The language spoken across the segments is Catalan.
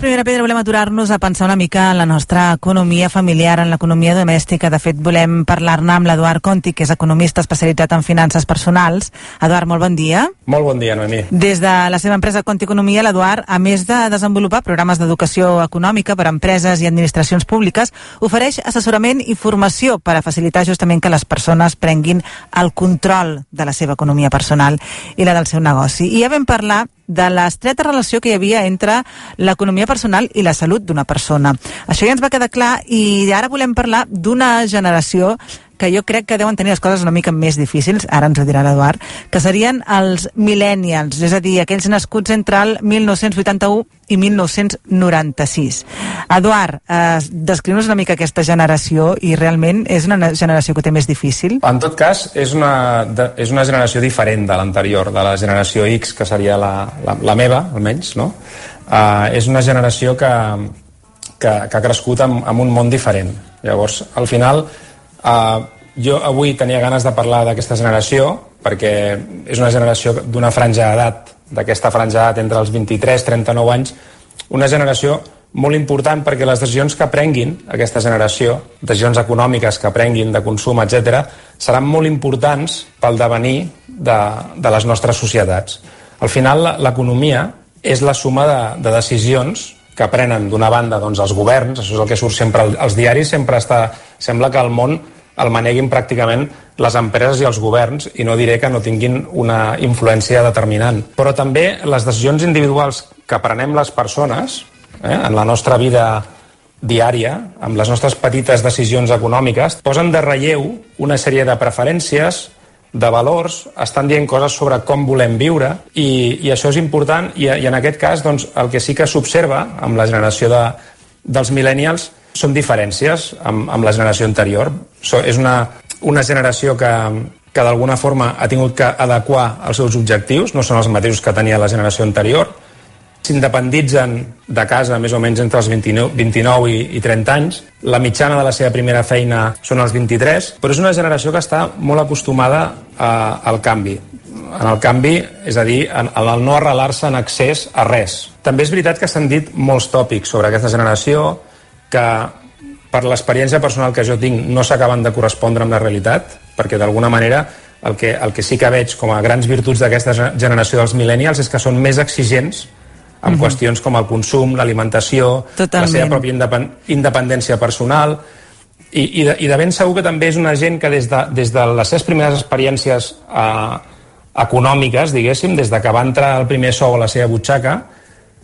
primera pedra volem aturar-nos a pensar una mica en la nostra economia familiar, en l'economia domèstica. De fet, volem parlar-ne amb l'Eduard Conti, que és economista especialitzat en finances personals. Eduard, molt bon dia. Molt bon dia, Noemí. Des de la seva empresa Conti Economia, l'Eduard, a més de desenvolupar programes d'educació econòmica per a empreses i administracions públiques, ofereix assessorament i formació per a facilitar justament que les persones prenguin el control de la seva economia personal i la del seu negoci. I ja vam parlar de l'estreta relació que hi havia entre l'economia personal i la salut d'una persona. Això ja ens va quedar clar i ara volem parlar d'una generació que jo crec que deuen tenir les coses una mica més difícils, ara ens ho dirà l'Eduard, que serien els millennials, és a dir, aquells nascuts entre el 1981 i 1996. Eduard, eh, descriu-nos una mica aquesta generació i realment és una generació que té més difícil? En tot cas, és una, de, és una generació diferent de l'anterior, de la generació X, que seria la, la, la meva, almenys, no? Uh, és una generació que, que, que ha crescut amb, amb un món diferent. Llavors, al final, Uh, jo avui tenia ganes de parlar d'aquesta generació perquè és una generació d'una franja d'edat, d'aquesta franja d'edat entre els 23 i 39 anys, una generació molt important perquè les decisions que prenguin aquesta generació, decisions econòmiques que prenguin, de consum, etc, seran molt importants pel devenir de, de les nostres societats. Al final, l'economia és la suma de, de decisions que prenen d'una banda doncs, els governs, això és el que surt sempre als diaris, sempre està, sembla que el món el maneguin pràcticament les empreses i els governs i no diré que no tinguin una influència determinant. Però també les decisions individuals que prenem les persones eh, en la nostra vida diària, amb les nostres petites decisions econòmiques, posen de relleu una sèrie de preferències, de valors, estan dient coses sobre com volem viure i, i això és important i, i en aquest cas doncs, el que sí que s'observa amb la generació de, dels millennials són diferències amb, amb la generació anterior. So, és una, una generació que, que d'alguna forma ha tingut que adequar els seus objectius, no són els mateixos que tenia la generació anterior, s'independitzen de casa més o menys entre els 29, 29 i, i 30 anys. La mitjana de la seva primera feina són els 23, però és una generació que està molt acostumada a, al canvi. En el canvi, és a dir, en, en el no arrelar-se en accés a res. També és veritat que s'han dit molts tòpics sobre aquesta generació que per l'experiència personal que jo tinc no s'acaben de correspondre amb la realitat, perquè d'alguna manera el que, el que sí que veig com a grans virtuts d'aquesta generació dels millennials és que són més exigents en mm -hmm. qüestions com el consum, l'alimentació, la seva pròpia independència personal, i, i, de, i de ben segur que també és una gent que des de, des de les seves primeres experiències eh, econòmiques, diguéssim, des de que va entrar el primer sou a la seva butxaca,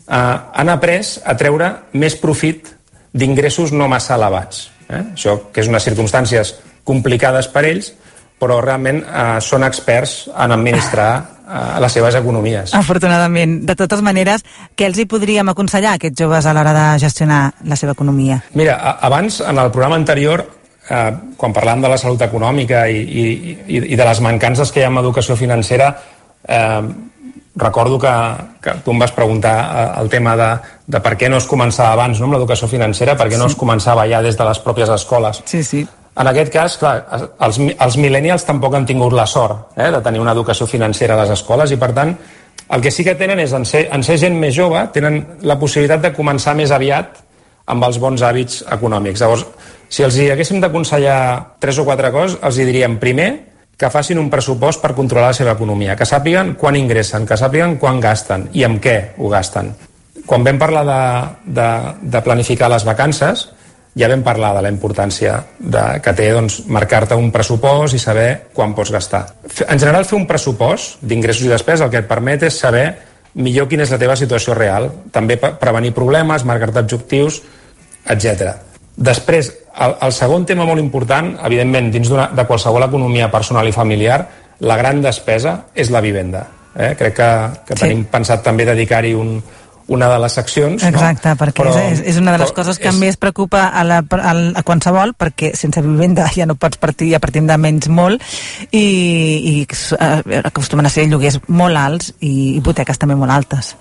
eh, han après a treure més profit d'ingressos no massa elevats. Eh? Això que és unes circumstàncies complicades per ells, però realment eh, són experts en administrar a les seves economies. Afortunadament. De totes maneres, què els hi podríem aconsellar a aquests joves a l'hora de gestionar la seva economia? Mira, abans, en el programa anterior, eh, quan parlàvem de la salut econòmica i, i, i de les mancances que hi ha en educació financera, eh, recordo que, que tu em vas preguntar eh, el tema de, de per què no es començava abans no, amb l'educació financera, per què no es començava ja des de les pròpies escoles. Sí, sí. En aquest cas, clar, els, els millennials tampoc han tingut la sort eh, de tenir una educació financera a les escoles i, per tant, el que sí que tenen és, en ser, en ser gent més jove, tenen la possibilitat de començar més aviat amb els bons hàbits econòmics. Llavors, si els hi haguéssim d'aconsellar tres o quatre coses, els hi diríem, primer, que facin un pressupost per controlar la seva economia, que sàpiguen quan ingressen, que sàpiguen quan gasten i amb què ho gasten. Quan vam parlar de, de, de planificar les vacances, ja vam parlar de la importància de, que té doncs, marcar-te un pressupost i saber quan pots gastar. En general, fer un pressupost d'ingressos i despeses el que et permet és saber millor quina és la teva situació real, també prevenir problemes, marcar-te objectius, etc. Després, el, el segon tema molt important, evidentment, dins de qualsevol economia personal i familiar, la gran despesa és la vivenda. Eh? Crec que, que sí. tenim pensat també dedicar-hi un, una de les seccions. Exacte, no? perquè però, és, és una de les coses que és... més preocupa a, la, a, a qualsevol, perquè sense vivenda ja no pots partir, ja partim de menys molt, i, i eh, acostumen a ser lloguers molt alts i hipoteques també molt altes.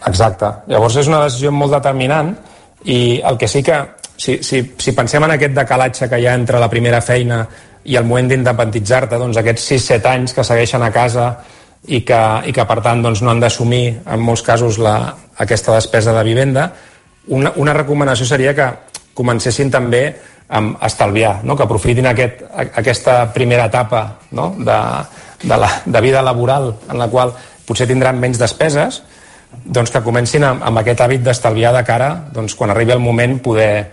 Exacte. Llavors és una decisió molt determinant i el que sí que si, si, si pensem en aquest decalatge que hi ha entre la primera feina i el moment d'independitzar-te, doncs aquests 6-7 anys que segueixen a casa i que, i que per tant doncs, no han d'assumir en molts casos la, aquesta despesa de vivenda, una, una recomanació seria que comencessin també a estalviar, no? que aprofitin aquest, aquesta primera etapa no? de, de, la, de vida laboral en la qual potser tindran menys despeses, doncs que comencin amb, amb aquest hàbit d'estalviar de cara doncs, quan arribi el moment poder,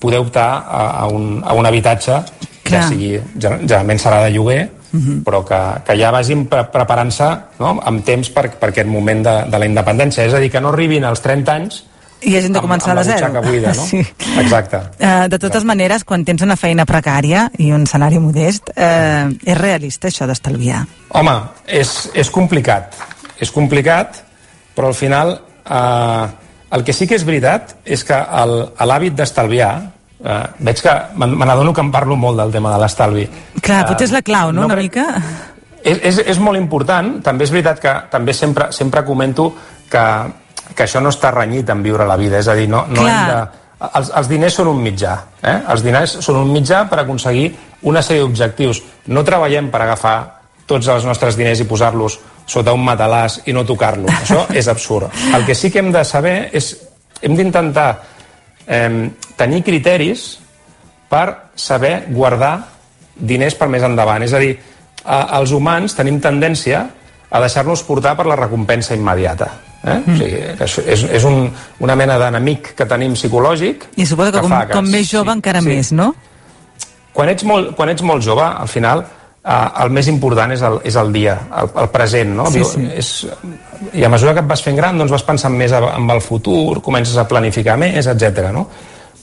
poder optar a, a, un, a un habitatge Clar. que sigui, generalment serà de lloguer, uh. -huh. però que, que ja vagin pre preparant-se no? amb temps per, per aquest moment de, de la independència. És a dir, que no arribin als 30 anys i hagin de començar amb, amb de zero. Buida, no? Sí. Exacte. Uh, de totes Exacte. maneres, quan tens una feina precària i un salari modest, uh, és realista això d'estalviar? Home, és, és complicat. És complicat, però al final eh, el que sí que és veritat és que l'hàbit d'estalviar eh, veig que me n'adono que em parlo molt del tema de l'estalvi clar, potser és la clau, no, no una crec... mica és, és, és molt important també és veritat que també sempre, sempre comento que, que això no està renyit en viure la vida és a dir, no, no hem de els, els diners són un mitjà. Eh? Els diners són un mitjà per aconseguir una sèrie d'objectius. No treballem per agafar tots els nostres diners i posar-los sota un matalàs i no tocar-lo. Això és absurd. El que sí que hem de saber és... Hem d'intentar eh, tenir criteris per saber guardar diners per més endavant. És a dir, a, els humans tenim tendència a deixar-nos portar per la recompensa immediata. Eh? Mm. O sigui, és, és, és un, una mena d'enemic que tenim psicològic i suposo que, que com, que, com més jove sí, encara sí. més, no? Quan ets, molt, quan ets molt jove, al final eh, el més important és el, és el dia, el, el present, no? Sí, sí. És, I a mesura que et vas fent gran, doncs vas pensant més en el futur, comences a planificar més, etc. no?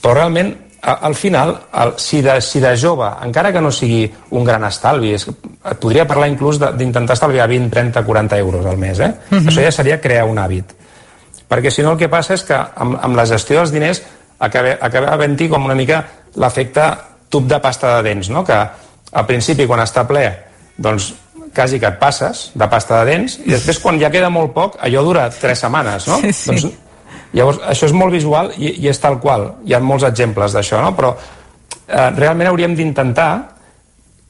Però realment, al final, el, si, de, si de jove, encara que no sigui un gran estalvi, és, et podria parlar inclús d'intentar estalviar 20, 30, 40 euros al mes, eh? Uh mhm. -huh. Això ja seria crear un hàbit. Perquè si no el que passa és que amb, amb la gestió dels diners acaba, acaba havent-hi com una mica l'efecte tub de pasta de dents, no? que al principi, quan està ple, doncs quasi que et passes de pasta de dents i després quan ja queda molt poc allò dura tres setmanes no? sí, sí. Doncs, llavors això és molt visual i, i és tal qual hi ha molts exemples d'això no? però eh, realment hauríem d'intentar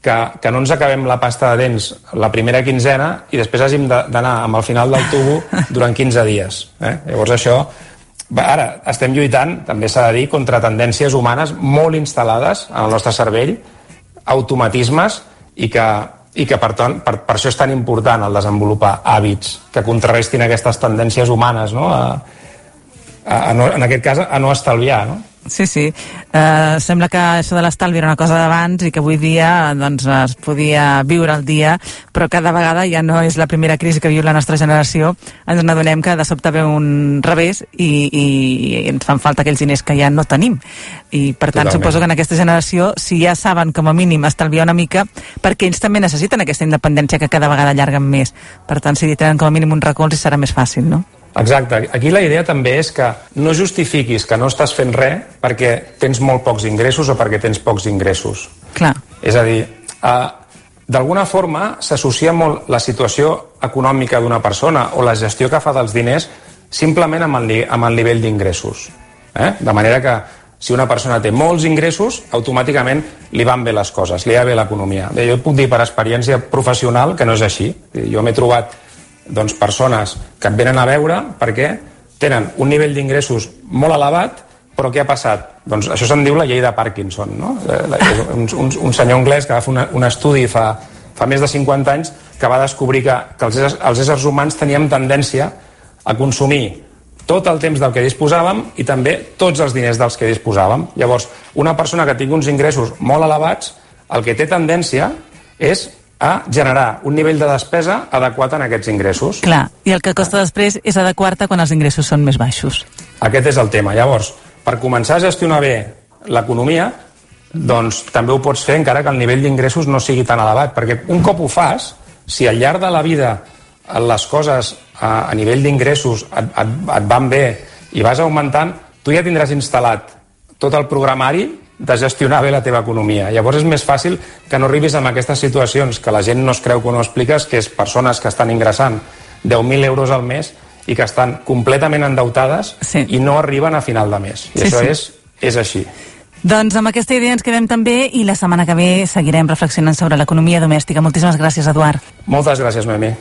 que, que no ens acabem la pasta de dents la primera quinzena i després hàgim d'anar amb el final del tubo durant 15 dies eh? llavors això ara estem lluitant també s'ha de dir contra tendències humanes molt instal·lades en el nostre cervell automatismes i que, i que per, tant, per, per això és tan important el desenvolupar hàbits que contrarrestin aquestes tendències humanes no? a, a, a no, en aquest cas a no estalviar no? Sí, sí. Uh, sembla que això de l'estalvi era una cosa d'abans i que avui dia doncs, es podia viure el dia, però cada vegada ja no és la primera crisi que viu la nostra generació. Ens n'adonem que de sobte ve un revés i, i ens fan falta aquells diners que ja no tenim. I per tant Totalment. suposo que en aquesta generació, si ja saben com a mínim estalviar una mica, perquè ells també necessiten aquesta independència que cada vegada allarguen més. Per tant, si tenen com a mínim un recolz serà més fàcil, no? Exacte. Aquí la idea també és que no justifiquis que no estàs fent res perquè tens molt pocs ingressos o perquè tens pocs ingressos. Clar. És a dir, eh, d'alguna forma s'associa molt la situació econòmica d'una persona o la gestió que fa dels diners simplement amb el, amb el nivell d'ingressos. Eh? De manera que si una persona té molts ingressos, automàticament li van bé les coses, li va bé l'economia. Jo puc dir per experiència professional que no és així. Jo m'he trobat doncs, persones que et venen a veure perquè tenen un nivell d'ingressos molt elevat, però què ha passat? Doncs això se'n diu la llei de Parkinson, no? Eh, un, un, un senyor anglès que va fer una, un estudi fa, fa més de 50 anys que va descobrir que, que els, éssers, els éssers humans teníem tendència a consumir tot el temps del que disposàvem i també tots els diners dels que disposàvem. Llavors, una persona que tingui uns ingressos molt elevats, el que té tendència és a generar un nivell de despesa adequat en aquests ingressos. Clar, i el que costa després és adequar-te quan els ingressos són més baixos. Aquest és el tema. Llavors, per començar a gestionar bé l'economia, doncs també ho pots fer encara que el nivell d'ingressos no sigui tan elevat, perquè un cop ho fas, si al llarg de la vida les coses a, a nivell d'ingressos et, et, et van bé i vas augmentant, tu ja tindràs instal·lat tot el programari de gestionar bé la teva economia. Llavors és més fàcil que no arribis a aquestes situacions que la gent no es creu que no expliques, que és persones que estan ingressant 10.000 euros al mes i que estan completament endeutades sí. i no arriben a final de mes. I sí, això sí. és, és així. Doncs amb aquesta idea ens quedem també i la setmana que ve seguirem reflexionant sobre l'economia domèstica. Moltíssimes gràcies, Eduard. Moltes gràcies, Noemi.